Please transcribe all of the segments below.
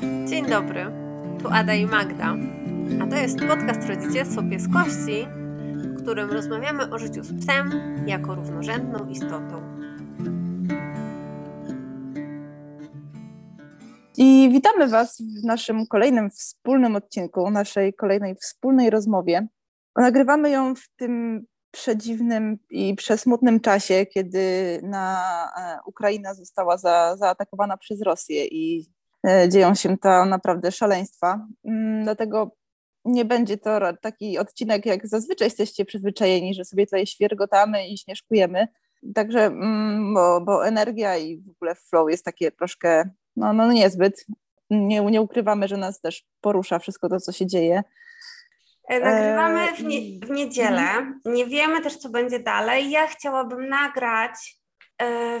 Dzień dobry, tu Ada i Magda, a to jest podcast Rodzicielstwo Pieskości, w którym rozmawiamy o życiu z psem jako równorzędną istotą. I witamy Was w naszym kolejnym wspólnym odcinku, naszej kolejnej wspólnej rozmowie. Nagrywamy ją w tym przedziwnym i przesmutnym czasie, kiedy na e, Ukraina została za, zaatakowana przez Rosję i dzieją się tam naprawdę szaleństwa. Mm, dlatego nie będzie to taki odcinek, jak zazwyczaj jesteście przyzwyczajeni, że sobie tutaj świergotamy i śmieszkujemy. Także, mm, bo, bo energia i w ogóle flow jest takie troszkę, no, no niezbyt. Nie, nie ukrywamy, że nas też porusza wszystko to, co się dzieje. E, nagrywamy w, nie, w niedzielę. Mhm. Nie wiemy też, co będzie dalej. Ja chciałabym nagrać e,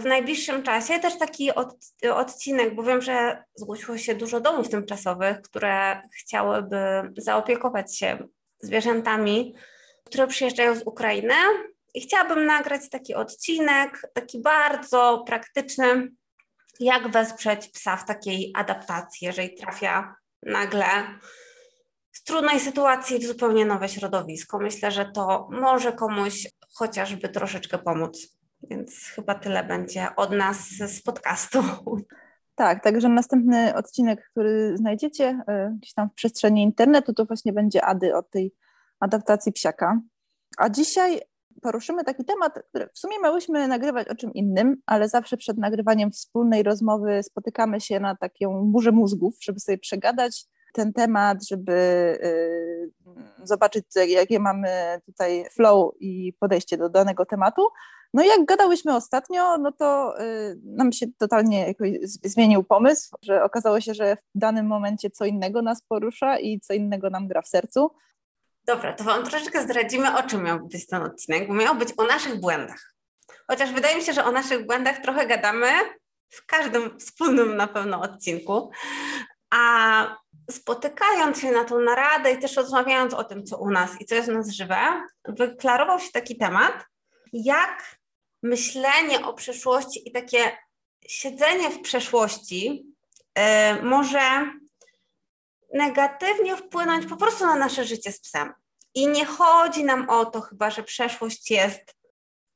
w najbliższym czasie też taki od, odcinek, bo wiem, że zgłosiło się dużo domów tymczasowych, które chciałyby zaopiekować się zwierzętami, które przyjeżdżają z Ukrainy. I chciałabym nagrać taki odcinek, taki bardzo praktyczny, jak wesprzeć psa w takiej adaptacji, jeżeli trafia nagle z trudnej sytuacji w zupełnie nowe środowisko. Myślę, że to może komuś chociażby troszeczkę pomóc. Więc chyba tyle będzie od nas z podcastu. Tak, także następny odcinek, który znajdziecie e, gdzieś tam w przestrzeni internetu, to właśnie będzie Ady o tej adaptacji psiaka. A dzisiaj poruszymy taki temat, który w sumie miałyśmy nagrywać o czym innym, ale zawsze przed nagrywaniem wspólnej rozmowy spotykamy się na taką burzę mózgów, żeby sobie przegadać ten temat, żeby y, zobaczyć, jakie mamy tutaj flow i podejście do danego tematu. No jak gadałyśmy ostatnio, no to y, nam się totalnie jakoś zmienił pomysł, że okazało się, że w danym momencie co innego nas porusza i co innego nam gra w sercu. Dobra, to Wam troszeczkę zdradzimy, o czym miał być ten odcinek, bo miał być o naszych błędach. Chociaż wydaje mi się, że o naszych błędach trochę gadamy w każdym wspólnym na pewno odcinku, a spotykając się na tą naradę i też rozmawiając o tym, co u nas i co jest u nas żywe, wyklarował się taki temat, jak myślenie o przyszłości i takie siedzenie w przeszłości yy, może negatywnie wpłynąć po prostu na nasze życie z psem. I nie chodzi nam o to chyba, że przeszłość jest,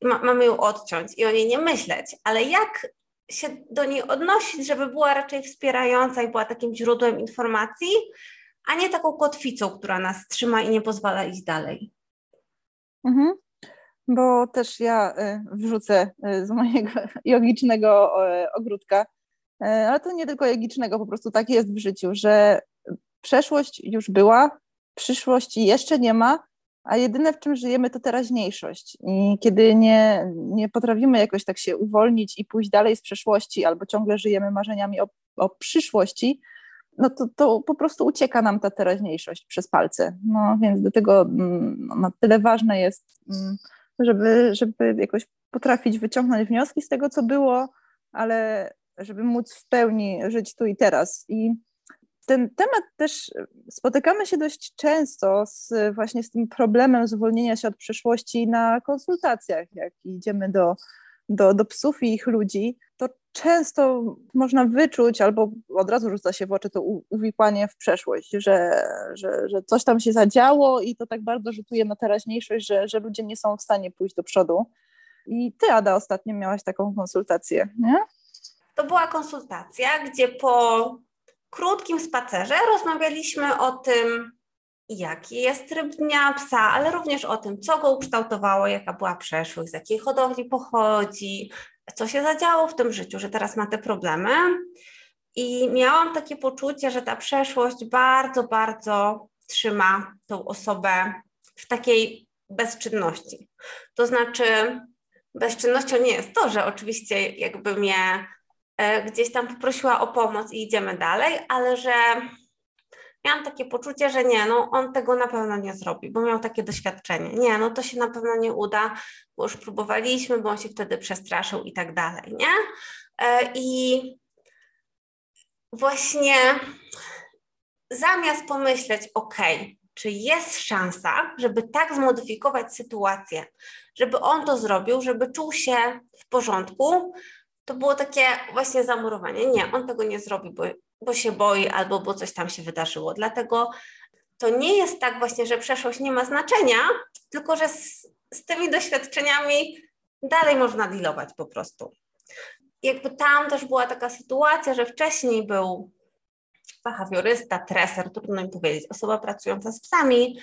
ma, mamy ją odciąć i o niej nie myśleć, ale jak się do niej odnosić, żeby była raczej wspierająca i była takim źródłem informacji, a nie taką kotwicą, która nas trzyma i nie pozwala iść dalej. Mhm. Bo też ja y, wrzucę y, z mojego jogicznego ogródka, y, ale to nie tylko jogicznego, po prostu tak jest w życiu, że przeszłość już była, przyszłości jeszcze nie ma, a jedyne, w czym żyjemy, to teraźniejszość. I kiedy nie, nie potrafimy jakoś tak się uwolnić i pójść dalej z przeszłości, albo ciągle żyjemy marzeniami o, o przyszłości, no to, to po prostu ucieka nam ta teraźniejszość przez palce. No więc do tego mm, no, tyle ważne jest, mm, żeby, żeby jakoś potrafić wyciągnąć wnioski z tego, co było, ale żeby móc w pełni żyć tu i teraz. I ten temat też spotykamy się dość często z, właśnie z tym problemem zwolnienia się od przeszłości na konsultacjach, jak idziemy do, do, do psów i ich ludzi, to często można wyczuć albo od razu rzuca się w oczy to uwikłanie w przeszłość, że, że, że coś tam się zadziało i to tak bardzo rzutuje na teraźniejszość, że, że ludzie nie są w stanie pójść do przodu. I ty, Ada, ostatnio miałaś taką konsultację, nie? To była konsultacja, gdzie po krótkim spacerze rozmawialiśmy o tym, jaki jest tryb dnia psa, ale również o tym, co go ukształtowało, jaka była przeszłość, z jakiej hodowli pochodzi, co się zadziało w tym życiu, że teraz ma te problemy. I miałam takie poczucie, że ta przeszłość bardzo, bardzo trzyma tą osobę w takiej bezczynności. To znaczy, bezczynnością nie jest to, że oczywiście jakby mnie E, gdzieś tam poprosiła o pomoc i idziemy dalej, ale że miałam takie poczucie, że nie, no on tego na pewno nie zrobi, bo miał takie doświadczenie. Nie, no to się na pewno nie uda, bo już próbowaliśmy, bo on się wtedy przestraszył i tak dalej, nie? E, I właśnie zamiast pomyśleć, ok, czy jest szansa, żeby tak zmodyfikować sytuację, żeby on to zrobił, żeby czuł się w porządku, to było takie właśnie zamurowanie. Nie, on tego nie zrobi, bo bo się boi albo bo coś tam się wydarzyło. Dlatego to nie jest tak właśnie, że przeszłość nie ma znaczenia, tylko że z, z tymi doświadczeniami dalej można dealować po prostu. Jakby tam też była taka sytuacja, że wcześniej był behawiorysta, treser, trudno mi powiedzieć, osoba pracująca z psami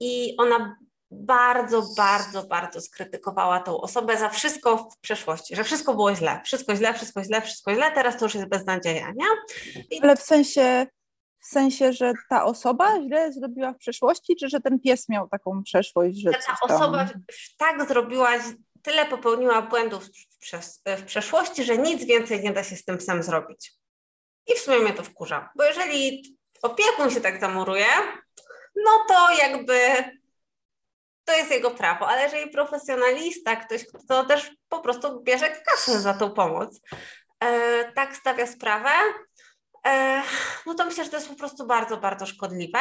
i ona bardzo, bardzo, bardzo skrytykowała tą osobę za wszystko w przeszłości, że wszystko było źle, wszystko źle, wszystko źle, wszystko źle, teraz to już jest beznadzieja, nie? I... Ale w sensie, w sensie, że ta osoba źle zrobiła w przeszłości, czy że ten pies miał taką przeszłość, że ta osoba tak zrobiła, tyle popełniła błędów w, przeszłości, że nic więcej nie da się z tym psem zrobić. I w sumie mnie to wkurza, bo jeżeli opiekun się tak zamuruje, no to jakby to jest jego prawo, ale jeżeli profesjonalista, ktoś, kto też po prostu bierze kasę za tą pomoc, e, tak stawia sprawę, e, no to myślę, że to jest po prostu bardzo, bardzo szkodliwe.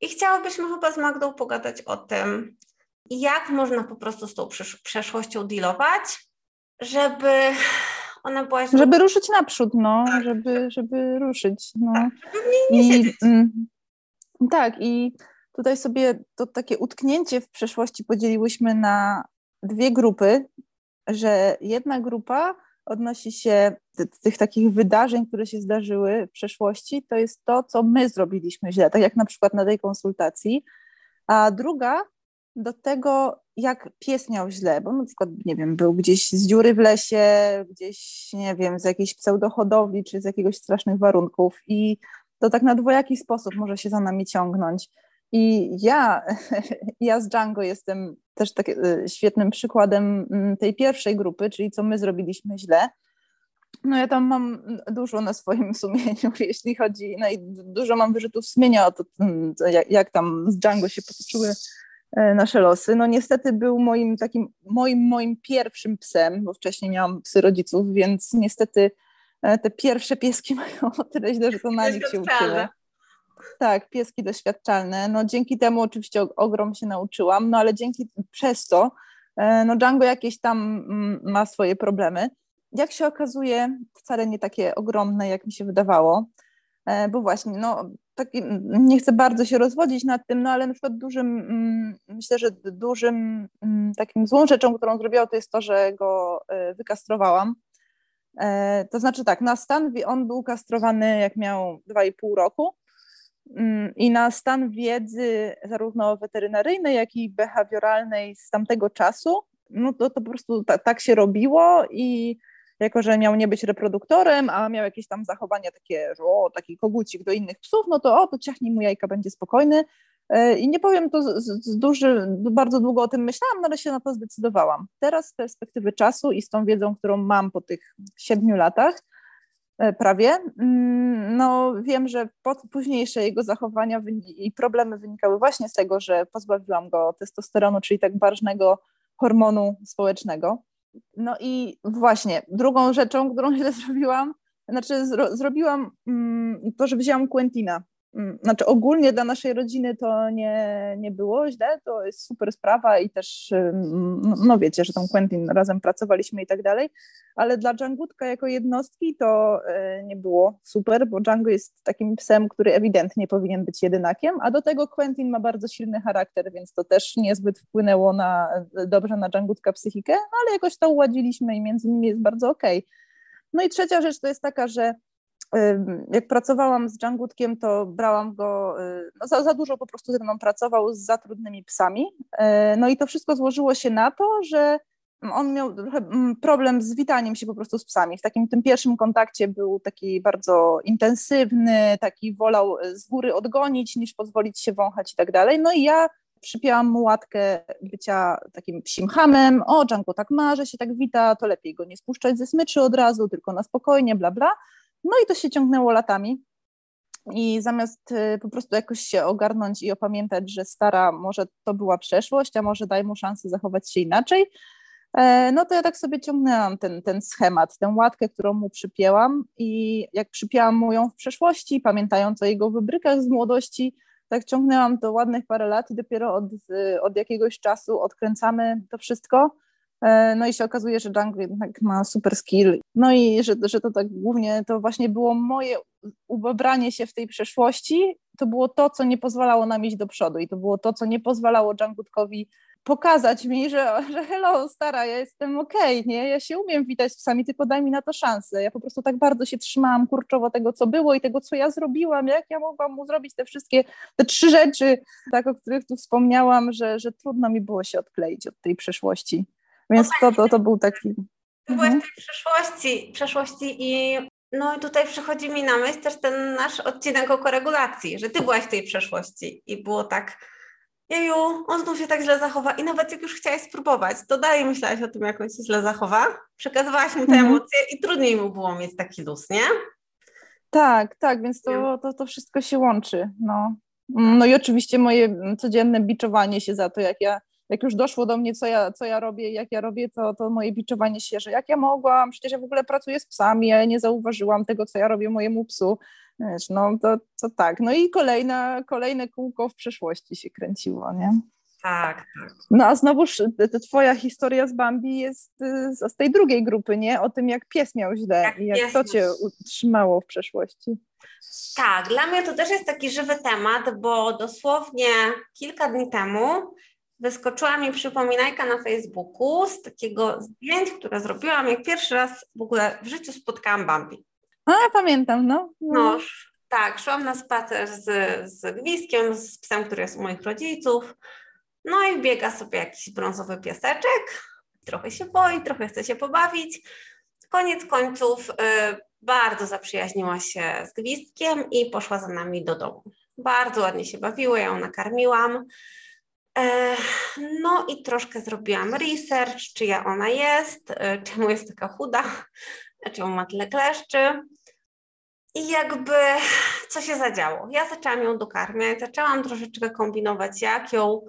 I chciałabyśmy chyba z Magdą pogadać o tym, jak można po prostu z tą przeszłością dealować, żeby ona była... Żeby ruszyć naprzód, no, tak. żeby, żeby ruszyć, no. Tak, żeby nie, nie I, mm, tak, i Tutaj sobie to takie utknięcie w przeszłości podzieliłyśmy na dwie grupy, że jedna grupa odnosi się do tych takich wydarzeń, które się zdarzyły w przeszłości, to jest to, co my zrobiliśmy źle, tak jak na przykład na tej konsultacji, a druga do tego, jak pies miał źle, bo na przykład, nie wiem, był gdzieś z dziury w lesie, gdzieś, nie wiem, z jakiejś pseudohodowli, czy z jakiegoś strasznych warunków i to tak na dwojaki sposób może się za nami ciągnąć. I ja, ja z Django jestem też tak, y, świetnym przykładem mm, tej pierwszej grupy, czyli co my zrobiliśmy źle. No ja tam mam dużo na swoim sumieniu, jeśli chodzi, no i dużo mam wyrzutów sumienia o to, mm, jak, jak tam z Django się potoczyły e, nasze losy. No niestety był moim takim, moim, moim pierwszym psem, bo wcześniej miałam psy rodziców, więc niestety e, te pierwsze pieski mają o tyle źle, że to na nich się uczyły. Tak, pieski doświadczalne. No dzięki temu oczywiście ogrom się nauczyłam, no ale dzięki przez to, e, no Django jakieś tam mm, ma swoje problemy. Jak się okazuje, wcale nie takie ogromne, jak mi się wydawało, e, bo właśnie, no taki, nie chcę bardzo się rozwodzić nad tym, no ale na przykład dużym, mm, myślę, że dużym mm, takim złą rzeczą, którą zrobiłam, to jest to, że go e, wykastrowałam. To znaczy tak, na stan on był kastrowany jak miał 2,5 roku, Mm, i na stan wiedzy zarówno weterynaryjnej, jak i behawioralnej z tamtego czasu, no to, to po prostu ta, tak się robiło i jako, że miał nie być reproduktorem, a miał jakieś tam zachowania takie, że o, taki kogucik do innych psów, no to o, to ciachnij mu jajka, będzie spokojny. E, I nie powiem, to z, z duży, bardzo długo o tym myślałam, no ale się na to zdecydowałam. Teraz z perspektywy czasu i z tą wiedzą, którą mam po tych siedmiu latach, prawie. Mm, no, wiem, że późniejsze jego zachowania i problemy wynikały właśnie z tego, że pozbawiłam go testosteronu, czyli tak ważnego hormonu społecznego. No i właśnie, drugą rzeczą, którą źle zrobiłam, znaczy zro, zrobiłam mm, to, że wzięłam Quentina znaczy ogólnie dla naszej rodziny to nie, nie było źle, to jest super sprawa i też, no wiecie, że tam Quentin razem pracowaliśmy i tak dalej, ale dla Djangutka jako jednostki to e, nie było super, bo Django jest takim psem, który ewidentnie powinien być jedynakiem, a do tego Quentin ma bardzo silny charakter, więc to też niezbyt wpłynęło na, dobrze na Djangutka psychikę, no ale jakoś to uładziliśmy i między nimi jest bardzo okej. Okay. No i trzecia rzecz to jest taka, że jak pracowałam z Dżangutkiem, to brałam go, y, no za, za dużo po prostu ze mną pracował z za trudnymi psami. E, no i to wszystko złożyło się na to, że on miał trochę mm, problem z witaniem się po prostu z psami. W takim tym pierwszym kontakcie był taki bardzo intensywny, taki wolał z góry odgonić niż pozwolić się wąchać i tak dalej. No i ja przypięłam mu łatkę bycia takim psim hamem. O, Django tak ma, że się tak wita, to lepiej go nie spuszczać ze smyczy od razu, tylko na spokojnie, bla, bla. No i to się ciągnęło latami. I zamiast y, po prostu jakoś się ogarnąć i opamiętać, że stara, może to była przeszłość, a może daj mu szansę zachować się inaczej, e, no to ja tak sobie ciągnęłam ten, ten schemat, tę łatkę, którą mu przypięłam i jak przypięłam mu ją w przeszłości, pamiętając o jego wybrykach z młodości, tak ciągnęłam to ładnych parę lat i dopiero od, od jakiegoś czasu odkręcamy to wszystko no i się okazuje, że Django jednak ma super skill. No i że, że to tak głównie to właśnie było moje ubranie się w tej przeszłości, to było to, co nie pozwalało nam iść do przodu i to było to, co nie pozwalało Dżangutkowi pokazać mi, że, że hello, stara, ja jestem okej, okay, nie? Ja się umiem witać psami, tylko daj mi na to szansę. Ja po prostu tak bardzo się trzymałam kurczowo tego, co było i tego, co ja zrobiłam, jak ja mogłam mu zrobić te wszystkie, te trzy rzeczy, tak, o których tu wspomniałam, że, że trudno mi było się odkleić od tej przeszłości. Więc to, to, to był taki... Ty byłaś w tej przeszłości, przeszłości i no i tutaj przychodzi mi na myśl też ten nasz odcinek o koregulacji, że ty byłaś w tej przeszłości i było tak jeju, on znów się tak źle zachowa i nawet jak już chciałaś spróbować, to dalej myślałaś o tym, jak on się źle zachowa, przekazywałaś mu te mhm. emocje i trudniej mu było mieć taki luz, nie? Tak, tak, więc to, to, to wszystko się łączy, no. No i oczywiście moje codzienne biczowanie się za to, jak ja jak już doszło do mnie, co ja, co ja robię, jak ja robię, to, to moje biczowanie się, że jak ja mogłam, przecież ja w ogóle pracuję z psami, ale nie zauważyłam tego, co ja robię mojemu psu. Wiesz, no to, to tak. No i kolejna, kolejne kółko w przeszłości się kręciło, nie? Tak, tak. No a znowuż ta twoja historia z Bambi jest y, z tej drugiej grupy, nie? O tym, jak pies miał źle jak i jak to cię utrzymało w przeszłości. Tak, dla mnie to też jest taki żywy temat, bo dosłownie kilka dni temu wyskoczyła mi przypominajka na Facebooku z takiego zdjęć, które zrobiłam, jak pierwszy raz w ogóle w życiu spotkałam Bambi. A, pamiętam, no. No, tak, szłam na spacer z, z gwizdkiem, z psem, który jest u moich rodziców. No i biega sobie jakiś brązowy pieseczek, trochę się boi, trochę chce się pobawić. Koniec końców y, bardzo zaprzyjaźniła się z gwizdkiem i poszła za nami do domu. Bardzo ładnie się bawiły, ja ją nakarmiłam. No i troszkę zrobiłam research, czyja ona jest, e, czemu jest taka chuda, czemu ma tyle kleszczy. I jakby co się zadziało? Ja zaczęłam ją dokarmiać, zaczęłam troszeczkę kombinować, jak ją,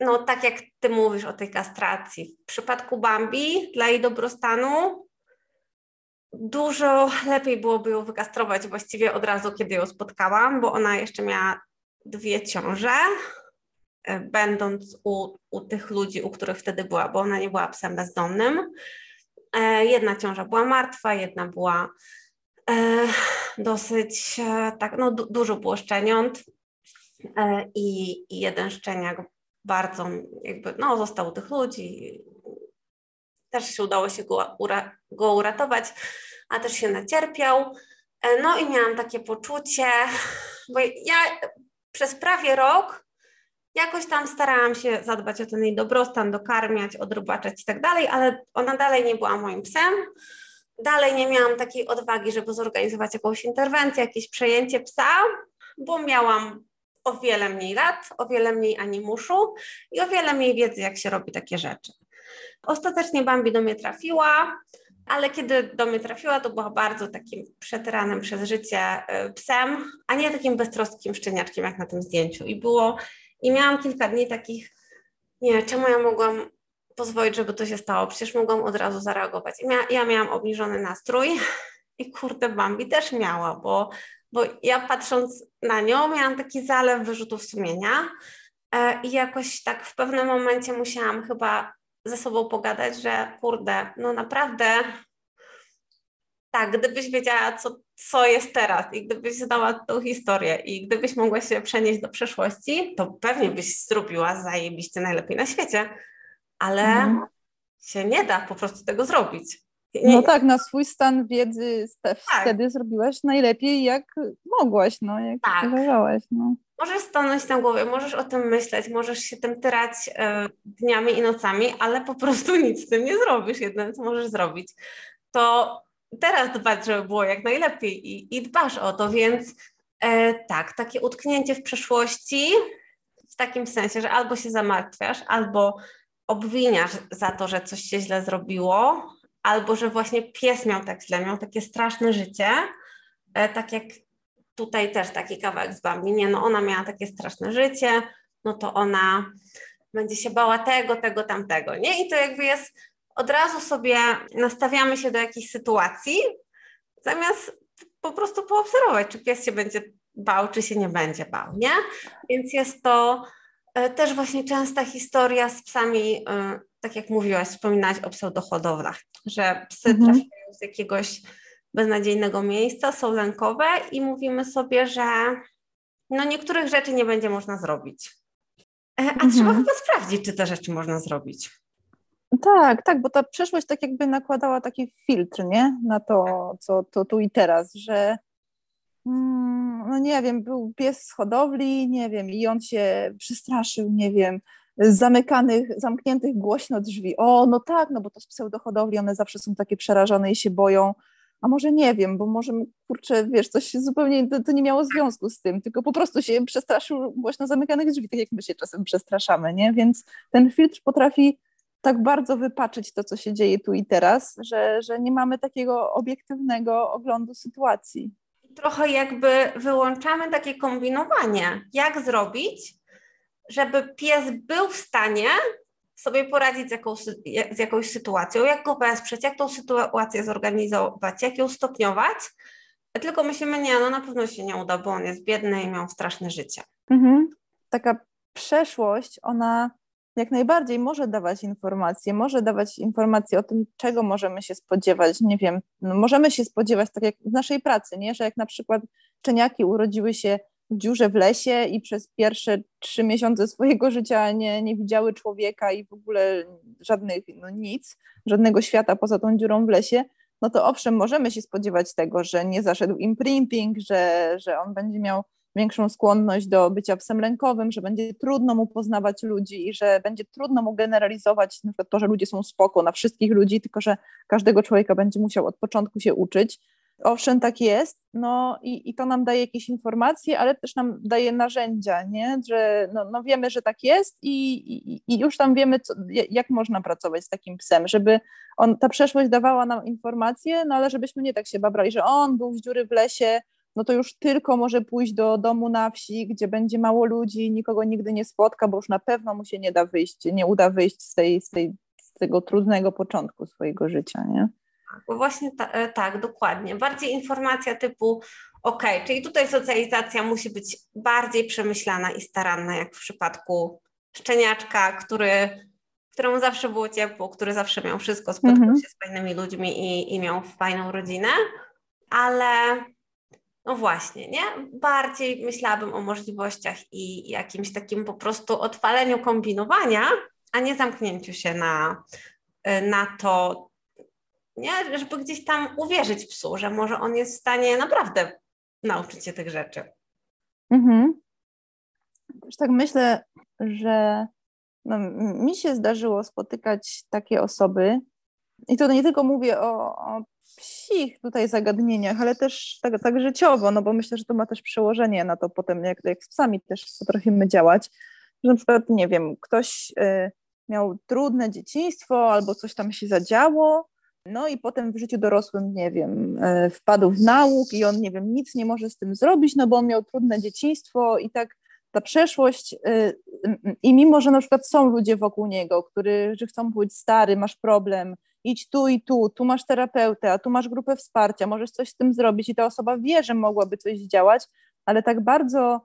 no tak jak ty mówisz o tej kastracji. W przypadku Bambi, dla jej dobrostanu, dużo lepiej byłoby ją wykastrować właściwie od razu, kiedy ją spotkałam, bo ona jeszcze miała dwie ciąże, będąc u, u tych ludzi, u których wtedy była, bo ona nie była psem bezdomnym. E, jedna ciąża była martwa, jedna była e, dosyć, tak, no du, dużo było szczeniąt i, i jeden szczeniak bardzo jakby, no został u tych ludzi, też się udało się go, ura, go uratować, a też się nacierpiał. No i miałam takie poczucie, bo ja przez prawie rok jakoś tam starałam się zadbać o ten jej dobrostan, dokarmiać, odrobaczać i tak dalej, ale ona dalej nie była moim psem. Dalej nie miałam takiej odwagi, żeby zorganizować jakąś interwencję, jakieś przejęcie psa, bo miałam o wiele mniej lat, o wiele mniej animuszu i o wiele mniej wiedzy, jak się robi takie rzeczy. Ostatecznie Bambi do mnie trafiła, ale kiedy do mnie trafiła, to była bardzo takim przetyranym przez życie y, psem, a nie takim beztroskim szczeniaczkiem jak na tym zdjęciu. I było i miałam kilka dni takich, nie, czemu ja mogłam pozwolić, żeby to się stało? Przecież mogłam od razu zareagować. I mia ja miałam obniżony nastrój i kurde, Bambi też miała, bo, bo ja patrząc na nią miałam taki zalew wyrzutów sumienia e, i jakoś tak w pewnym momencie musiałam chyba ze sobą pogadać, że kurde, no naprawdę tak, gdybyś wiedziała, co, co jest teraz i gdybyś znała tą historię i gdybyś mogła się przenieść do przeszłości, to pewnie byś zrobiła zajebiście najlepiej na świecie, ale mhm. się nie da po prostu tego zrobić. Nie, no tak, na swój stan wiedzy tak. wtedy zrobiłaś najlepiej, jak mogłaś, no, jak tak. uważałaś. No. Możesz stanąć na głowie, możesz o tym myśleć, możesz się tym tyrać e, dniami i nocami, ale po prostu nic z tym nie zrobisz. Jedyne, co możesz zrobić, to teraz dbać, żeby było jak najlepiej i, i dbasz o to, więc e, tak, takie utknięcie w przeszłości w takim sensie, że albo się zamartwiasz, albo obwiniasz za to, że coś się źle zrobiło, albo że właśnie pies miał tak źle, miał takie straszne życie, e, tak jak tutaj też taki kawałek z Bambi, nie, no ona miała takie straszne życie, no to ona będzie się bała tego, tego, tamtego, nie? I to jakby jest od razu sobie nastawiamy się do jakiejś sytuacji, zamiast po prostu poobserwować, czy pies się będzie bał, czy się nie będzie bał, nie? Więc jest to e, też właśnie częsta historia z psami, e, tak jak mówiłaś, wspominałaś o pseudohodowlach, że psy mhm. trafiają z jakiegoś beznadziejnego miejsca, są lękowe i mówimy sobie, że no niektórych rzeczy nie będzie można zrobić. A mhm. trzeba chyba sprawdzić, czy te rzeczy można zrobić. Tak, tak, bo ta przeszłość tak jakby nakładała taki filtr, nie? Na to, co to tu i teraz, że mm, no nie wiem, był pies z hodowli, nie wiem, i on się przestraszył, nie wiem, zamykanych, zamkniętych głośno drzwi. O, no tak, no bo to z pseudohodowli, one zawsze są takie przerażone i się boją. A może nie wiem, bo może, kurczę, wiesz, coś zupełnie, to, to nie miało związku z tym, tylko po prostu się przestraszył głośno zamykanych drzwi, tak jak my się czasem przestraszamy, nie? Więc ten filtr potrafi tak bardzo wypaczyć to, co się dzieje tu i teraz, że, że nie mamy takiego obiektywnego oglądu sytuacji. Trochę jakby wyłączamy takie kombinowanie, jak zrobić, żeby pies był w stanie sobie poradzić z, jakąś, z jakąś sytuacją, jak go wesprzeć, jak tą sytuację zorganizować, jak ją stopniować. Tylko myślimy, nie, no na pewno się nie uda, bo on jest biedny i miał straszne życie. Mhm. Taka przeszłość, ona jak najbardziej może dawać informacje, może dawać informacje o tym, czego możemy się spodziewać. Nie wiem, no możemy się spodziewać, tak jak w naszej pracy, nie? że jak na przykład szczeniaki urodziły się w dziurze w lesie i przez pierwsze trzy miesiące swojego życia nie, nie widziały człowieka i w ogóle żadnych, no nic, żadnego świata poza tą dziurą w lesie, no to owszem, możemy się spodziewać tego, że nie zaszedł imprinting, że, że on będzie miał większą skłonność do bycia psem lękowym, że będzie trudno mu poznawać ludzi i że będzie trudno mu generalizować na przykład to, że ludzie są spoko na wszystkich ludzi, tylko że każdego człowieka będzie musiał od początku się uczyć. Owszem, tak jest, no i, i to nam daje jakieś informacje, ale też nam daje narzędzia, nie? że no, no wiemy, że tak jest i, i, i już tam wiemy, co, jak można pracować z takim psem, żeby on, ta przeszłość dawała nam informacje, no ale żebyśmy nie tak się babrali, że on był z dziury w lesie, no to już tylko może pójść do domu na wsi, gdzie będzie mało ludzi, nikogo nigdy nie spotka, bo już na pewno mu się nie da wyjść, nie uda wyjść z, tej, z, tej, z tego trudnego początku swojego życia, nie? Bo właśnie ta, e, tak, dokładnie. Bardziej informacja typu, ok, czyli tutaj socjalizacja musi być bardziej przemyślana i staranna, jak w przypadku szczeniaczka, który, któremu zawsze było ciepło, który zawsze miał wszystko, spotkał mm -hmm. się z fajnymi ludźmi i, i miał fajną rodzinę, ale no właśnie, nie? Bardziej myślałabym o możliwościach i jakimś takim po prostu odpaleniu kombinowania, a nie zamknięciu się na, y, na to, nie? Żeby gdzieś tam uwierzyć psu, że może on jest w stanie naprawdę nauczyć się tych rzeczy. Mhm. Tak myślę, że no, mi się zdarzyło spotykać takie osoby, i to nie tylko mówię o, o psich tutaj zagadnieniach, ale też tak, tak życiowo, no bo myślę, że to ma też przełożenie na to potem, jak, jak z psami też potrafimy działać, że na przykład, nie wiem, ktoś y, miał trudne dzieciństwo albo coś tam się zadziało, no i potem w życiu dorosłym, nie wiem, y, wpadł w nauk i on, nie wiem, nic nie może z tym zrobić, no bo on miał trudne dzieciństwo i tak ta przeszłość y, i mimo, że na przykład są ludzie wokół niego, którzy chcą powiedzieć, stary, masz problem, idź tu i tu, tu masz terapeutę, a tu masz grupę wsparcia, możesz coś z tym zrobić i ta osoba wie, że mogłaby coś działać, ale tak bardzo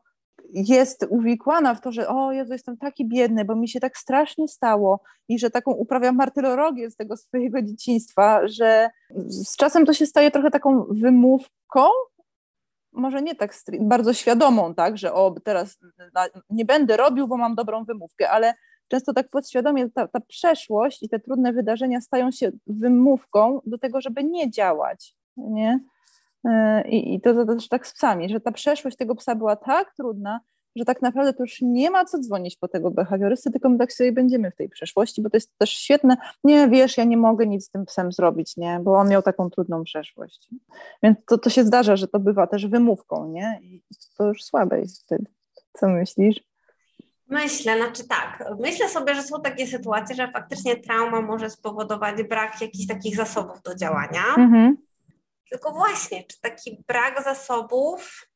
jest uwikłana w to, że o Jezu, jestem taki biedny, bo mi się tak strasznie stało i że taką uprawiam martyrologię z tego swojego dzieciństwa, że z czasem to się staje trochę taką wymówką, może nie tak bardzo świadomą, tak, że o teraz nie będę robił, bo mam dobrą wymówkę, ale często tak podświadomie ta, ta przeszłość i te trudne wydarzenia stają się wymówką do tego, żeby nie działać, nie? E, I, i to, też tak z psami, że ta przeszłość tego psa była tak trudna, że tak naprawdę to już nie ma co dzwonić po tego behawiorysty, tylko my tak sobie będziemy w tej przeszłości, bo to jest też świetne. Nie, wiesz, ja nie mogę nic z tym psem zrobić, nie, bo on miał taką trudną przeszłość. Więc to, to się zdarza, że to bywa też wymówką, nie, i to już słabe jest wtedy. Co myślisz? Myślę, znaczy tak, myślę sobie, że są takie sytuacje, że faktycznie trauma może spowodować brak jakichś takich zasobów do działania. Mhm. Tylko właśnie, czy taki brak zasobów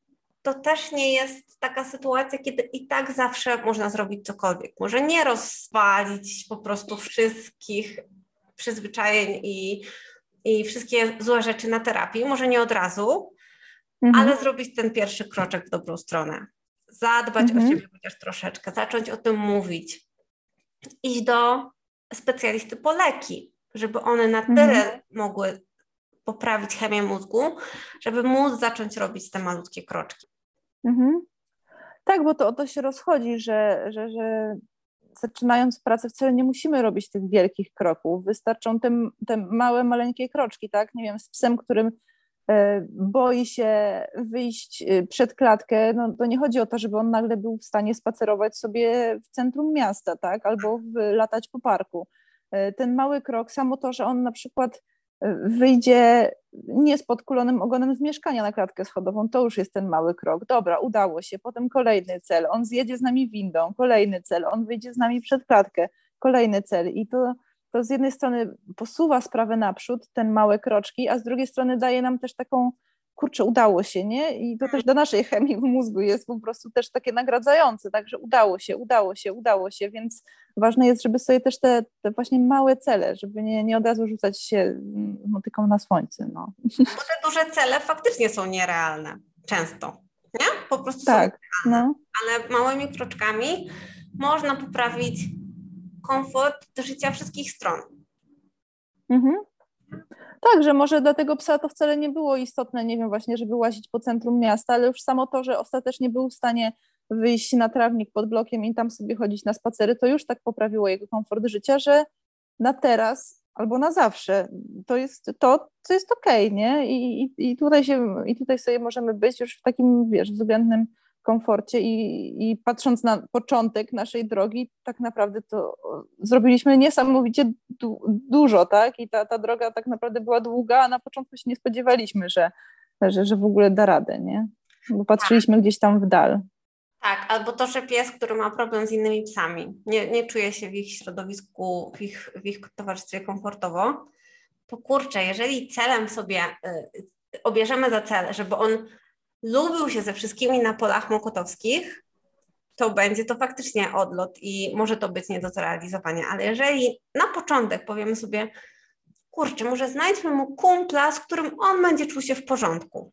to też nie jest taka sytuacja, kiedy i tak zawsze można zrobić cokolwiek. Może nie rozwalić po prostu wszystkich przyzwyczajeń i, i wszystkie złe rzeczy na terapii, może nie od razu, mhm. ale zrobić ten pierwszy kroczek w dobrą stronę zadbać mhm. o siebie chociaż troszeczkę, zacząć o tym mówić, iść do specjalisty po leki, żeby one na tyle mhm. mogły poprawić chemię mózgu, żeby móc zacząć robić te malutkie kroczki. Mhm. Tak, bo to o to się rozchodzi, że, że, że zaczynając pracę wcale nie musimy robić tych wielkich kroków. Wystarczą te, te małe, maleńkie kroczki, tak? Nie wiem, z psem, którym boi się wyjść e, przed klatkę, no to nie chodzi o to, żeby on nagle był w stanie spacerować sobie w centrum miasta, tak? Albo latać po parku. E, ten mały krok, samo to, że on na przykład wyjdzie nie z podkulonym ogonem z mieszkania na klatkę schodową, to już jest ten mały krok. Dobra, udało się. Potem kolejny cel. On zjedzie z nami windą, kolejny cel. On wyjdzie z nami przed klatkę, kolejny cel. I to, to z jednej strony posuwa sprawę naprzód, ten małe kroczki, a z drugiej strony daje nam też taką kurczę, udało się, nie? I to też dla naszej chemii w mózgu jest po prostu też takie nagradzające, także udało się, udało się, udało się, więc ważne jest, żeby sobie też te, te właśnie małe cele, żeby nie, nie od razu rzucać się motyką na słońce, no. Bo te duże cele faktycznie są nierealne, często, nie? Po prostu tak, są no. ale małymi kroczkami można poprawić komfort życia wszystkich stron. Mhm. Tak, że może dla tego psa to wcale nie było istotne, nie wiem, właśnie, żeby łazić po centrum miasta, ale już samo to, że ostatecznie był w stanie wyjść na trawnik pod blokiem i tam sobie chodzić na spacery, to już tak poprawiło jego komfort życia, że na teraz albo na zawsze to jest to, co jest okej, okay, nie? I, i, I, tutaj się, I tutaj sobie możemy być już w takim, wiesz, względnym komforcie i, i patrząc na początek naszej drogi, tak naprawdę to zrobiliśmy niesamowicie du dużo, tak? I ta, ta droga tak naprawdę była długa, a na początku się nie spodziewaliśmy, że, że, że w ogóle da radę, nie? Bo patrzyliśmy gdzieś tam w dal. Tak, albo to, że pies, który ma problem z innymi psami, nie, nie czuje się w ich środowisku, w ich, w ich towarzystwie komfortowo, to kurczę, jeżeli celem sobie y, obierzemy za cel, żeby on lubił się ze wszystkimi na polach mokotowskich, to będzie to faktycznie odlot i może to być nie do zrealizowania. Ale jeżeli na początek powiemy sobie, kurczę, może znajdźmy mu kumpla, z którym on będzie czuł się w porządku,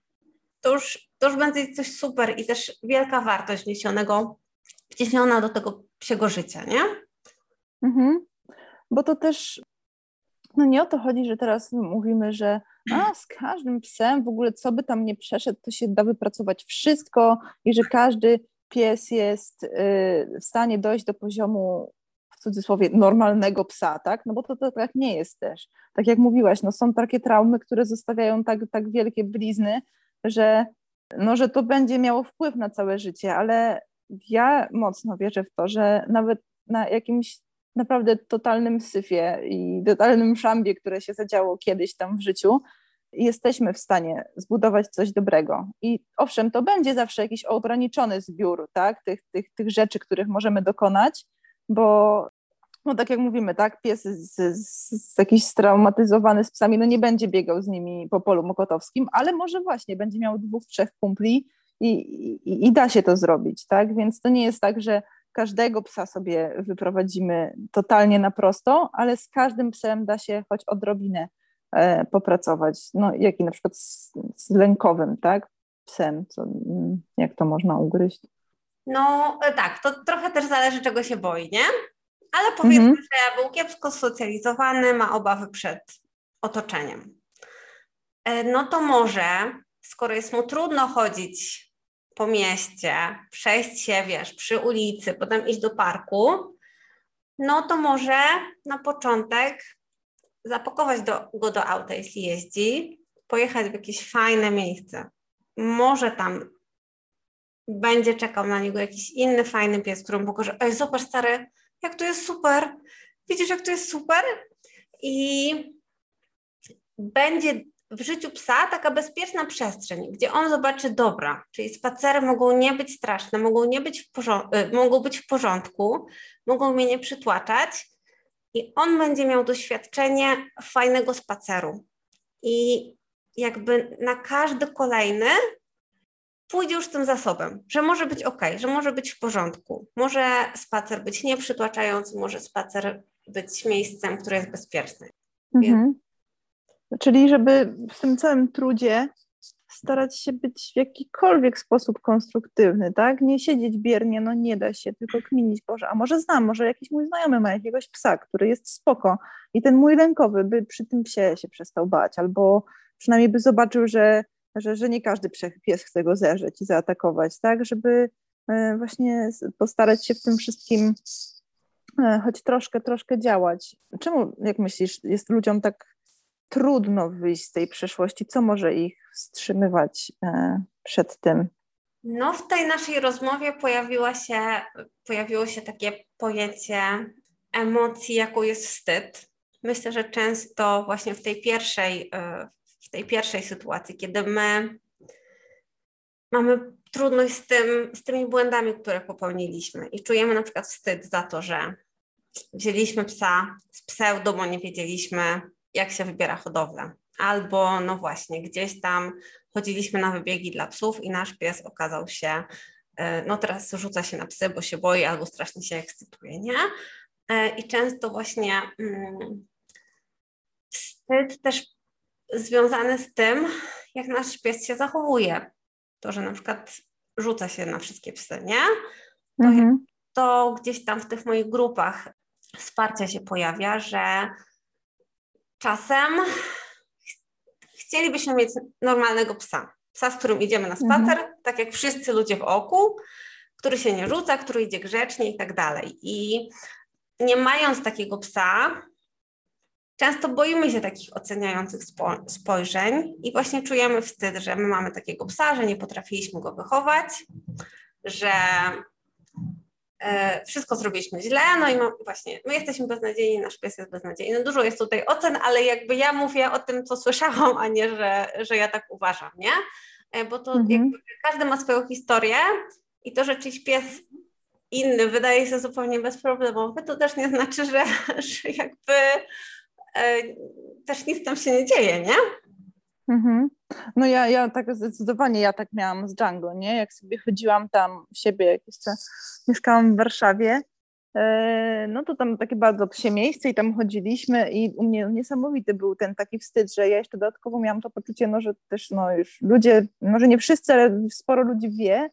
to już, to już będzie coś super i też wielka wartość wniesionego, wciśniona do tego psiego życia, nie? Mhm. Bo to też no nie o to chodzi, że teraz mówimy, że a, z każdym psem w ogóle co by tam nie przeszedł, to się da wypracować wszystko i że każdy pies jest y, w stanie dojść do poziomu w cudzysłowie normalnego psa, tak? No bo to, to tak nie jest też. Tak jak mówiłaś, no są takie traumy, które zostawiają tak, tak wielkie blizny, że, no, że to będzie miało wpływ na całe życie, ale ja mocno wierzę w to, że nawet na jakimś naprawdę totalnym syfie i totalnym szambie, które się zadziało kiedyś tam w życiu, jesteśmy w stanie zbudować coś dobrego. I owszem, to będzie zawsze jakiś ograniczony zbiór tak, tych, tych, tych rzeczy, których możemy dokonać, bo no tak jak mówimy, tak, pies z, z, z jakiś straumatyzowany z psami, no nie będzie biegał z nimi po polu mokotowskim, ale może właśnie będzie miał dwóch, trzech kumpli i, i, i da się to zrobić, tak, więc to nie jest tak, że każdego psa sobie wyprowadzimy totalnie na prosto, ale z każdym psem da się choć odrobinę e, popracować. No, jaki na przykład z, z lękowym, tak? Psem, co, mm, jak to można ugryźć? No e, tak, to trochę też zależy, czego się boi, nie? Ale powiedzmy, mhm. że był kiepsko socjalizowany, ma obawy przed otoczeniem. E, no to może, skoro jest mu trudno chodzić po mieście, przejść się, wiesz, przy ulicy, potem iść do parku, no to może na początek zapakować do, go do auta, jeśli jeździ, pojechać w jakieś fajne miejsce. Może tam będzie czekał na niego jakiś inny fajny pies, którym pokaże, ej, zobacz stary, jak to jest super, widzisz, jak to jest super? I będzie w życiu psa taka bezpieczna przestrzeń, gdzie on zobaczy dobra, czyli spacery mogą nie być straszne, mogą, nie być, w y, mogą być w porządku, mogą mnie nie przytłaczać i on będzie miał doświadczenie fajnego spaceru. I jakby na każdy kolejny pójdzie już tym zasobem, że może być ok, że może być w porządku, może spacer być nieprzytłaczający, może spacer być miejscem, które jest bezpieczne. Mhm. Czyli żeby w tym całym trudzie starać się być w jakikolwiek sposób konstruktywny, tak? Nie siedzieć biernie, no nie da się, tylko kminić, Boże, a może znam, może jakiś mój znajomy ma jakiegoś psa, który jest spoko i ten mój rękowy by przy tym psie się przestał bać, albo przynajmniej by zobaczył, że, że, że nie każdy pies chce go zerzeć i zaatakować, tak? Żeby e, właśnie postarać się w tym wszystkim e, choć troszkę, troszkę działać. Czemu, jak myślisz, jest ludziom tak trudno wyjść z tej przeszłości? Co może ich wstrzymywać e, przed tym? No, w tej naszej rozmowie pojawiła się, pojawiło się takie pojęcie emocji, jaką jest wstyd. Myślę, że często właśnie w tej pierwszej, e, w tej pierwszej sytuacji, kiedy my mamy trudność z, tym, z tymi błędami, które popełniliśmy i czujemy na przykład wstyd za to, że wzięliśmy psa z pseudo, bo nie wiedzieliśmy, jak się wybiera hodowlę. Albo, no właśnie, gdzieś tam chodziliśmy na wybiegi dla psów i nasz pies okazał się, e, no teraz rzuca się na psy, bo się boi albo strasznie się ekscytuje, nie? E, I często właśnie mm, wstyd też związany z tym, jak nasz pies się zachowuje. To, że na przykład rzuca się na wszystkie psy, nie? To, mhm. to gdzieś tam w tych moich grupach wsparcia się pojawia, że czasem chcielibyśmy mieć normalnego psa. Psa, z którym idziemy na spacer, mhm. tak jak wszyscy ludzie w oku, który się nie rzuca, który idzie grzecznie i tak dalej. I nie mając takiego psa, często boimy się takich oceniających spojrzeń i właśnie czujemy wstyd, że my mamy takiego psa, że nie potrafiliśmy go wychować, że E, wszystko zrobiliśmy źle, no i właśnie, my jesteśmy beznadziejni, nasz pies jest beznadziejny. Dużo jest tutaj ocen, ale jakby ja mówię o tym, co słyszałam, a nie, że, że ja tak uważam, nie? E, bo to mhm. jakby każdy ma swoją historię i to, że czyjś pies inny wydaje się zupełnie bezproblemowy, to też nie znaczy, że, że jakby e, też nic tam się nie dzieje, nie? Mhm. No ja, ja tak zdecydowanie, ja tak miałam z Django, nie? Jak sobie chodziłam tam siebie, jak jeszcze mieszkałam w Warszawie, e, no to tam takie bardzo psie miejsce i tam chodziliśmy i u mnie niesamowity był ten taki wstyd, że ja jeszcze dodatkowo miałam to poczucie, no że też no już ludzie, może nie wszyscy, ale sporo ludzi wie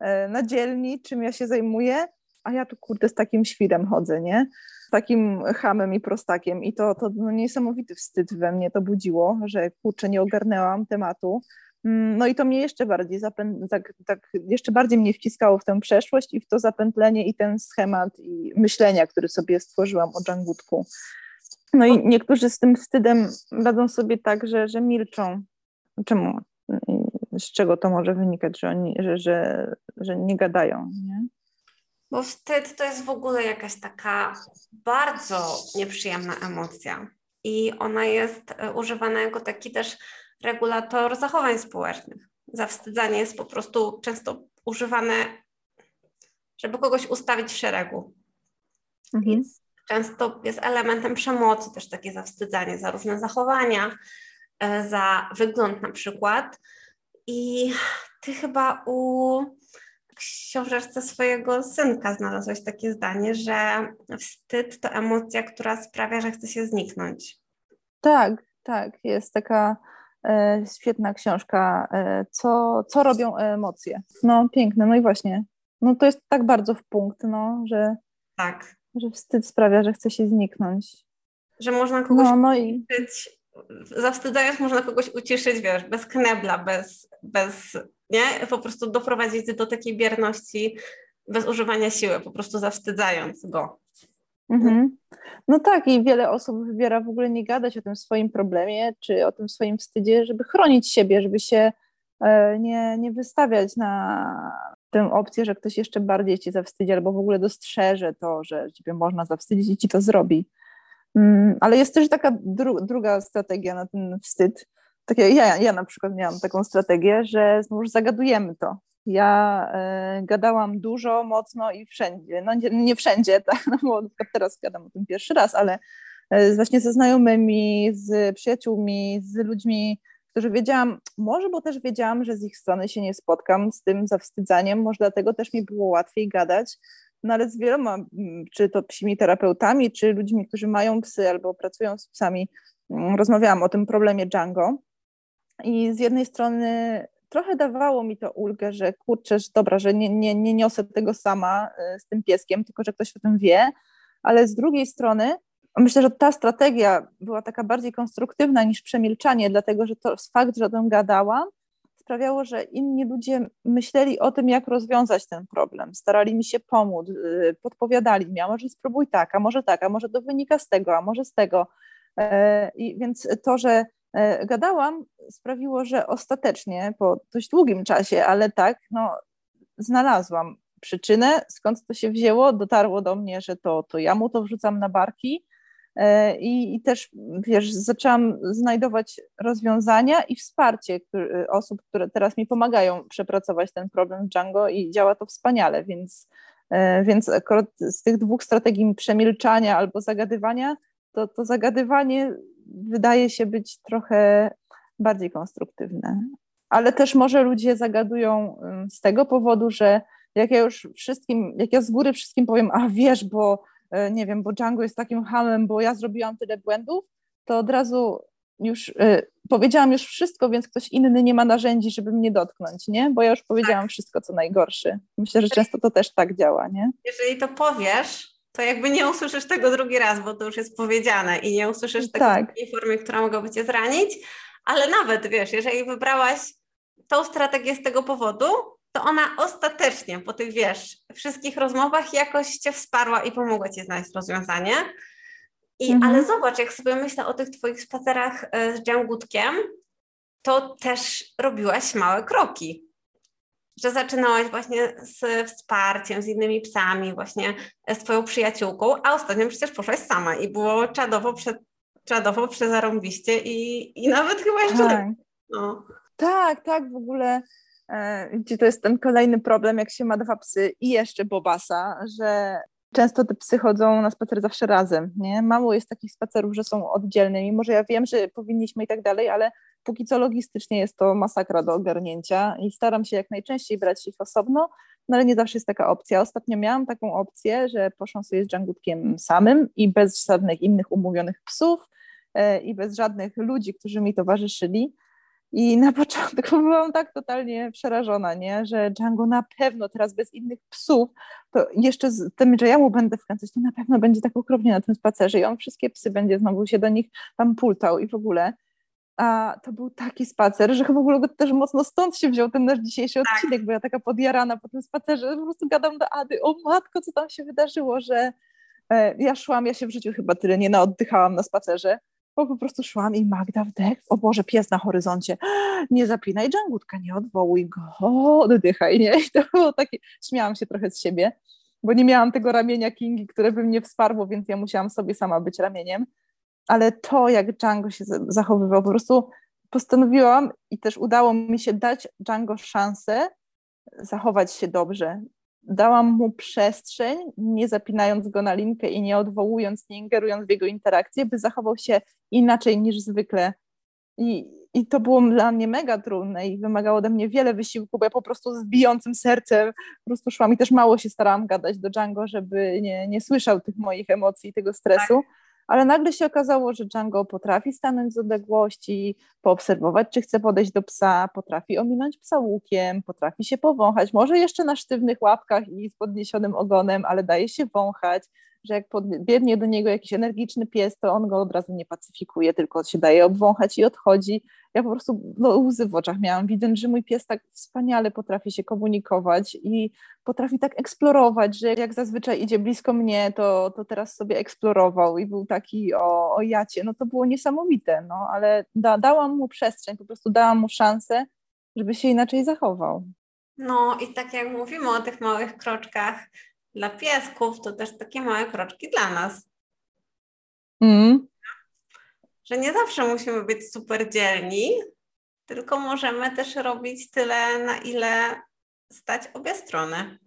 e, na dzielni, czym ja się zajmuję, a ja tu kurde z takim świrem chodzę, nie? takim hamem i prostakiem i to, to no, niesamowity wstyd we mnie to budziło, że kurczę, nie ogarnęłam tematu. Mm, no i to mnie jeszcze bardziej zapę- tak, tak, jeszcze bardziej mnie wciskało w tę przeszłość i w to zapętlenie i ten schemat i myślenia, który sobie stworzyłam o Dżangutku. No i niektórzy z tym wstydem radzą sobie tak, że, że milczą. Czemu? Z czego to może wynikać, że, oni, że, że, że nie gadają? Nie? Bo wstyd to jest w ogóle jakaś taka bardzo nieprzyjemna emocja i ona jest e, używana jako taki też regulator zachowań społecznych. Zawstydzanie jest po prostu często używane, żeby kogoś ustawić w szeregu. Mhm. często jest elementem przemocy też takie zawstydzanie za różne zachowania, e, za wygląd na przykład. I ty chyba u książeczce swojego synka znalazłaś takie zdanie, że wstyd to emocja, która sprawia, że chce się zniknąć. Tak, tak. Jest taka e, świetna książka. E, co, co robią emocje? No, piękne. No i właśnie. No to jest tak bardzo w punkt, no, że, tak. że wstyd sprawia, że chce się zniknąć. Że można kogoś no, no i... zawstydzając można kogoś uciszyć, wiesz, bez knebla, bez, bez nie? Po prostu doprowadzić do takiej bierności bez używania siły, po prostu zawstydzając go. Mhm. No tak, i wiele osób wybiera w ogóle nie gadać o tym swoim problemie, czy o tym swoim wstydzie, żeby chronić siebie, żeby się e, nie, nie wystawiać na tę opcję, że ktoś jeszcze bardziej cię zawstydzi, albo w ogóle dostrzeże to, że ciebie można zawstydzić i ci to zrobi. Mm, ale jest też taka dru druga strategia na ten wstyd, takie, ja, ja na przykład miałam taką strategię, że znów zagadujemy to. Ja y, gadałam dużo, mocno i wszędzie. No nie, nie wszędzie, tak, no bo teraz gadam o tym pierwszy raz, ale y, właśnie ze znajomymi, z przyjaciółmi, z ludźmi, którzy wiedziałam, może bo też wiedziałam, że z ich strony się nie spotkam z tym zawstydzaniem, może dlatego też mi było łatwiej gadać, no ale z wieloma, czy to psimi terapeutami, czy ludźmi, którzy mają psy albo pracują z psami, rozmawiałam o tym problemie Django I z jednej strony trochę dawało mi to ulgę, że kurczę, że dobra, że nie, nie, nie niosę tego sama y, z tym pieskiem, tylko że ktoś o tym wie, ale z drugiej strony myślę, że ta strategia była taka bardziej konstruktywna niż przemilczanie, dlatego że to fakt, że o tym gadałam, sprawiało, że inni ludzie myśleli o tym, jak rozwiązać ten problem, starali mi się pomóc, y, podpowiadali mi, a może spróbuj tak, a może tak, a może to wynika z tego, a może z tego. E, I więc to, że e, gadałam, sprawiło, że ostatecznie po dość długim czasie, ale tak, no, znalazłam przyczynę, skąd to się wzięło, dotarło do mnie, że to, to ja mu to wrzucam na barki E, I, I, też, wiesz, zaczęłam znajdować rozwiązania i wsparcie osób, które teraz mi pomagają przepracować ten problem w Django i działa to wspaniale, więc, e, więc akurat z tych dwóch strategii przemilczania albo zagadywania, to, to zagadywanie wydaje się być trochę bardziej konstruktywne. Ale też może ludzie zagadują z tego powodu, że jak ja już wszystkim, jak ja z góry wszystkim powiem, a wiesz, bo E, nie wiem, bo Django jest takim hamem, bo ja zrobiłam tyle błędów, to od razu już y, powiedziałam już wszystko, więc ktoś inny nie ma narzędzi, żeby mnie dotknąć, nie? Bo ja już powiedziałam tak. wszystko, co najgorsze. Myślę, że często to też tak działa, nie? Jeżeli to powiesz, to jakby nie usłyszysz tego drugi raz, bo to już jest powiedziane i nie usłyszysz tego tak. w takiej formie, która mogłaby cię zranić, ale nawet, wiesz, jeżeli wybrałaś tą strategię z tego powodu, to ona ostatecznie po tych, wiesz, wszystkich rozmowach jakoś Cię wsparła i pomogła Ci znaleźć rozwiązanie. I, mhm. Ale zobacz, jak sobie myślę o tych Twoich spacerach e, z Dżangutkiem, to też robiłaś małe kroki. Że zaczynałaś właśnie z wsparciem, z innymi psami, właśnie z Twoją przyjaciółką, a ostatnio przecież poszłaś sama i było czadowo, przed, czadowo przezarąbiście i, i nawet chyba jeszcze tak. No. Tak, tak, w ogóle E, gdzie to jest ten kolejny problem, jak się ma dwa psy i jeszcze Bobasa, że często te psy chodzą na spacer zawsze razem, nie? Mało jest takich spacerów, że są oddzielne, mimo że ja wiem, że powinniśmy i tak dalej, ale póki co logistycznie jest to masakra do ogarnięcia i staram się jak najczęściej brać ich osobno, no ale nie zawsze jest taka opcja. Ostatnio miałam taką opcję, że poszłam sobie z Dżangutkiem samym i bez żadnych innych umówionych psów e, i bez żadnych ludzi, którzy mi towarzyszyli, i na początku byłam tak totalnie przerażona, nie? że Django na pewno teraz bez innych psów, to jeszcze z tym, że ja mu będę wkręcać, to na pewno będzie tak okropnie na tym spacerze i on wszystkie psy będzie znowu się do nich tam pultał i w ogóle. A to był taki spacer, że chyba w ogóle też mocno stąd się wziął ten nasz dzisiejszy tak. odcinek, bo ja taka podjarana po tym spacerze, po prostu gadam do Ady, o matko, co tam się wydarzyło, że e, ja szłam, ja się w życiu chyba tyle nie naoddychałam na spacerze, bo po prostu szłam i Magda wdech, o Boże, pies na horyzoncie, nie zapinaj dżangutka, nie odwołuj go, oddychaj, nie? I to było takie, śmiałam się trochę z siebie, bo nie miałam tego ramienia Kingi, które by mnie wsparło, więc ja musiałam sobie sama być ramieniem, ale to, jak Django się zachowywał, po prostu postanowiłam i też udało mi się dać Django szansę zachować się dobrze, dałam mu przestrzeń, nie zapinając go na linkę i nie odwołując, nie ingerując w jego interakcje, by zachował się inaczej niż zwykle. I, I to było dla mnie mega trudne i wymagało ode mnie wiele wysiłku, bo ja po prostu z bijącym sercem po prostu szłam i też mało się starałam gadać do Django, żeby nie, nie słyszał tych moich emocji, tego stresu. Tak ale nagle się okazało, że Django potrafi stanąć z odległości, poobserwować, czy chce podejść do psa, potrafi ominąć psa łukiem, potrafi się powąchać, może jeszcze na sztywnych łapkach i z podniesionym ogonem, ale daje się wąchać, że jak biegnie do niego jakiś energiczny pies, to on go od razu nie pacyfikuje, tylko się daje obwąchać i odchodzi. Ja po prostu no, łzy w oczach miałam, widząc, że mój pies tak wspaniale potrafi się komunikować i potrafi tak eksplorować, że jak zazwyczaj idzie blisko mnie, to, to teraz sobie eksplorował i był taki o, o jacie. No to było niesamowite, no ale da, dałam mu przestrzeń, po prostu dałam mu szansę, żeby się inaczej zachował. No i tak jak mówimy o tych małych kroczkach, dla piesków to też takie małe kroczki dla nas. Mm. Że nie zawsze musimy być super dzielni, tylko możemy też robić tyle, na ile stać obie strony.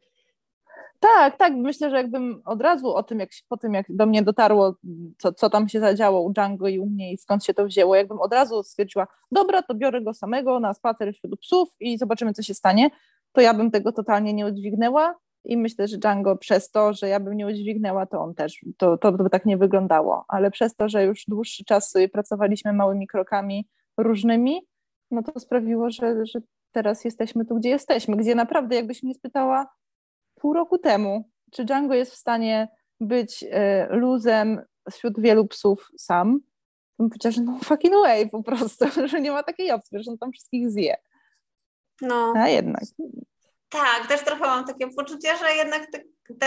Tak, tak. Myślę, że jakbym od razu o tym, jak, po tym jak do mnie dotarło, co, co tam się zadziało u Django i u mnie i skąd się to wzięło, jakbym od razu stwierdziła, dobra, to biorę go samego na spacer wśród psów i zobaczymy, co się stanie, to ja bym tego totalnie nie udźwignęła i myślę, że Django przez to, że ja bym nie udźwignęła, to on też, to, to by tak nie wyglądało, ale przez to, że już dłuższy czas pracowaliśmy małymi krokami różnymi, no to sprawiło, że, że teraz jesteśmy tu, gdzie jesteśmy, gdzie naprawdę jakbyś mnie spytała pół roku temu, czy Django jest w stanie być e, luzem wśród wielu psów sam, to bym powiedziała, że no fucking way po prostu, że nie ma takiej opcji, że on tam wszystkich zje. No. A jednak. Tak, też trochę mam takie poczucie, że jednak te, te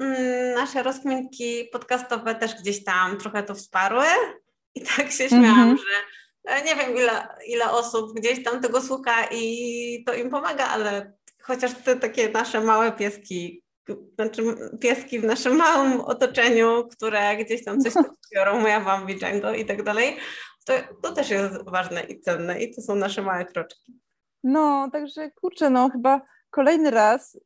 mm, nasze rozkminki podcastowe też gdzieś tam trochę to wsparły i tak się śmiałam, mm -hmm. że e, nie wiem ile, ile osób gdzieś tam tego słucha i to im pomaga, ale chociaż te takie nasze małe pieski, znaczy pieski w naszym małym otoczeniu, które gdzieś tam coś biorą, moja Bambi, Django i tak dalej, to, to też jest ważne i cenne i to są nasze małe kroczki. No, także kurczę, no chyba kolejny raz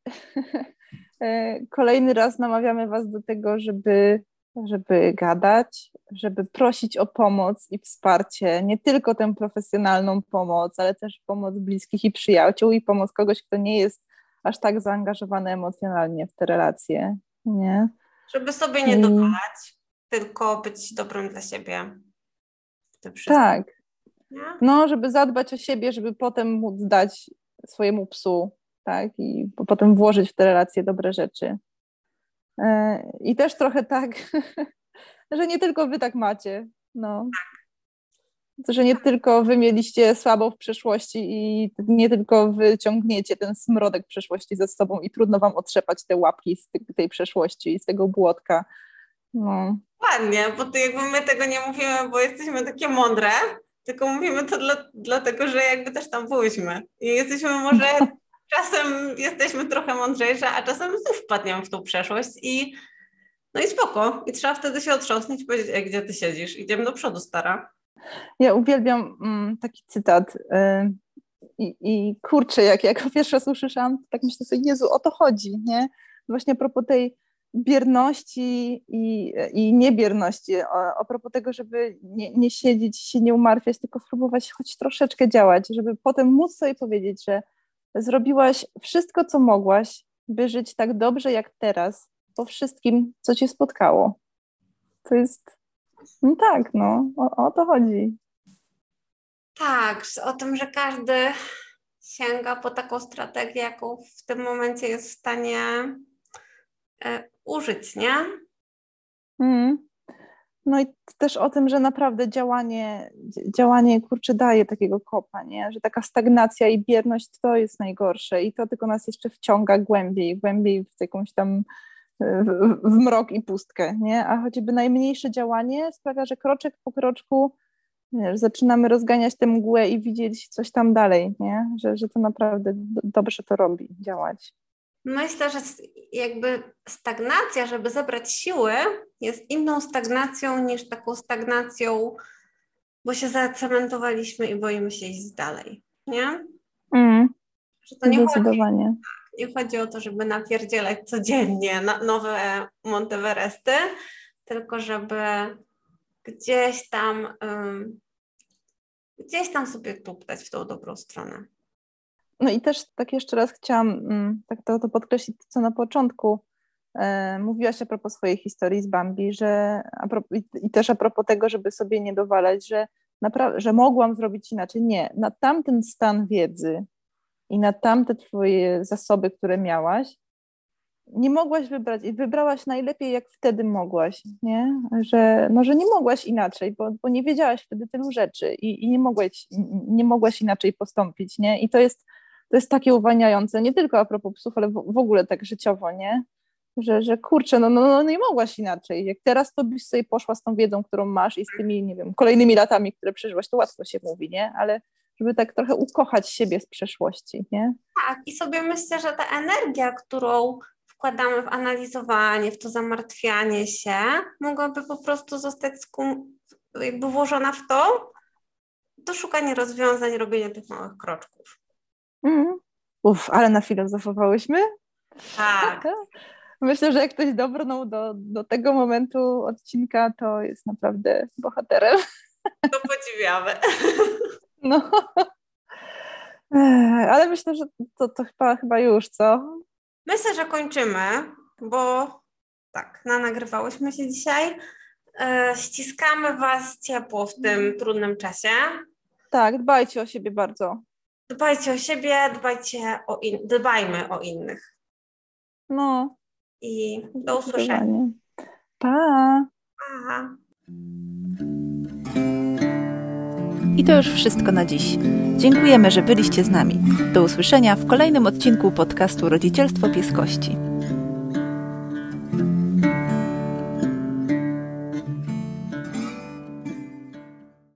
e, kolejny raz namawiamy Was do tego, żeby, żeby gadać, żeby prosić o pomoc i wsparcie, nie tylko tę profesjonalną pomoc, ale też pomoc bliskich i przyjaciół i pomoc kogoś, kto nie jest aż tak zaangażowany emocjonalnie w te relacje, nie? Żeby sobie nie dopalać, tylko być dobrym dla siebie. Tak. Nie? No, żeby zadbać o siebie, żeby potem móc dać swojemu psu, tak, i potem włożyć w te relacje dobre rzeczy. E, I też trochę tak, że nie tylko wy tak macie, no. Że nie tylko wy mieliście słabo w przeszłości i nie tylko wy ciągniecie ten smrodek przeszłości ze sobą i trudno wam otrzepać te łapki z tej przeszłości i z tego błotka. No. Ładnie, bo to jakby my tego nie mówimy, bo jesteśmy takie mądre, tylko mówimy to dla, dlatego, że jakby też tam byłyśmy. I jesteśmy może, czasem jesteśmy trochę mądrzejsze, a czasem znów wpadniemy w tą przeszłość i no i spoko. I trzeba wtedy się otrząsnąć i powiedzieć, gdzie ty siedzisz. Idziemy do przodu, stara. Ja uwielbiam mm, taki cytat. Y, i, kurczę, jak, jak pierwszy raz usłyszałam, tak myślę sobie, Jezu, o to chodzi, nie? Właśnie a propos tej bierności i, i niebierności, o, a propos tego, żeby nie, nie siedzieć, się nie umartwiać, tylko spróbować choć troszeczkę działać, żeby potem móc sobie powiedzieć, że zrobiłaś wszystko, co mogłaś, by żyć tak dobrze jak teraz, po wszystkim, co cię spotkało. To jest, no tak, no, o, o to chodzi. Tak, o tym, że każdy sięga po taką strategię, jaką w tym momencie jest w stanie e, użyć, nie? Mm. No i też o tym, że naprawdę działanie, działanie kurczę daje takiego kopa, nie? Że taka stagnacja i bierność to jest najgorsze i to tylko nas jeszcze wciąga głębiej, głębiej w jakąś tam w, w mrok i pustkę, nie? A choćby najmniejsze działanie sprawia, że kroczek po kroczku wiesz, zaczynamy rozganiać tę mgłę i widzieć coś tam dalej, nie? Że, że to naprawdę dobrze to robi, działać. Myślę, że jakby stagnacja, żeby zebrać siły, jest inną stagnacją niż taką stagnacją, bo się zacementowaliśmy i boimy się iść dalej, nie? Mm, że to nie Zdecydowanie. Chodzi, nie chodzi o to, żeby napierdzielać codziennie na nowe Monteveresty, tylko żeby gdzieś tam um, gdzieś tam sobie tuptać w tą dobrą stronę. No i też tak jeszcze raz chciałam mm, tak to, to podkreślić, co na początku e, mówiłaś a propos swojej historii z Bambi, że i też a propos tego, żeby sobie nie dowalać, że, naprawdę, że mogłam zrobić inaczej. Nie, na tamten stan wiedzy i na tamte twoje zasoby, które miałaś, nie mogłaś wybrać i wybrałaś najlepiej, jak wtedy mogłaś, nie? Że, no, że nie mogłaś inaczej, bo, bo nie wiedziałaś wtedy tylu rzeczy i, i nie, mogłaś, nie mogłaś inaczej postąpić, nie? I to jest to jest takie uwalniające, nie tylko a propos psów, ale w, w ogóle tak życiowo, nie? Że, że kurczę, no, no, no nie mogłaś inaczej. Jak teraz to byś sobie poszła z tą wiedzą, którą masz i z tymi, nie wiem, kolejnymi latami, które przeżyłaś, to łatwo się mówi, nie? Ale żeby tak trochę ukochać siebie z przeszłości, nie? Tak, i sobie myślę, że ta energia, którą wkładamy w analizowanie, w to zamartwianie się, mogłaby po prostu zostać skum, jakby włożona w to, do szukania rozwiązań, robienia tych małych kroczków. Mm. Uf, ale nafilozofowałyśmy. Tak. Myślę, że jak ktoś dobrnął do, do tego momentu odcinka, to jest naprawdę bohaterem. To podziwiamy. No. Ale myślę, że to, to chyba, chyba już, co? Myślę, że kończymy, bo tak, na nagrywałyśmy się dzisiaj. E, ściskamy Was ciepło w tym trudnym czasie. Tak, dbajcie o siebie bardzo. Dbajcie o siebie, dbajcie o in... dbajmy o innych. No. I do usłyszenia. Pa. Pa. I to już wszystko na dziś. Dziękujemy, że byliście z nami. Do usłyszenia w kolejnym odcinku podcastu Rodzicielstwo Pieskości.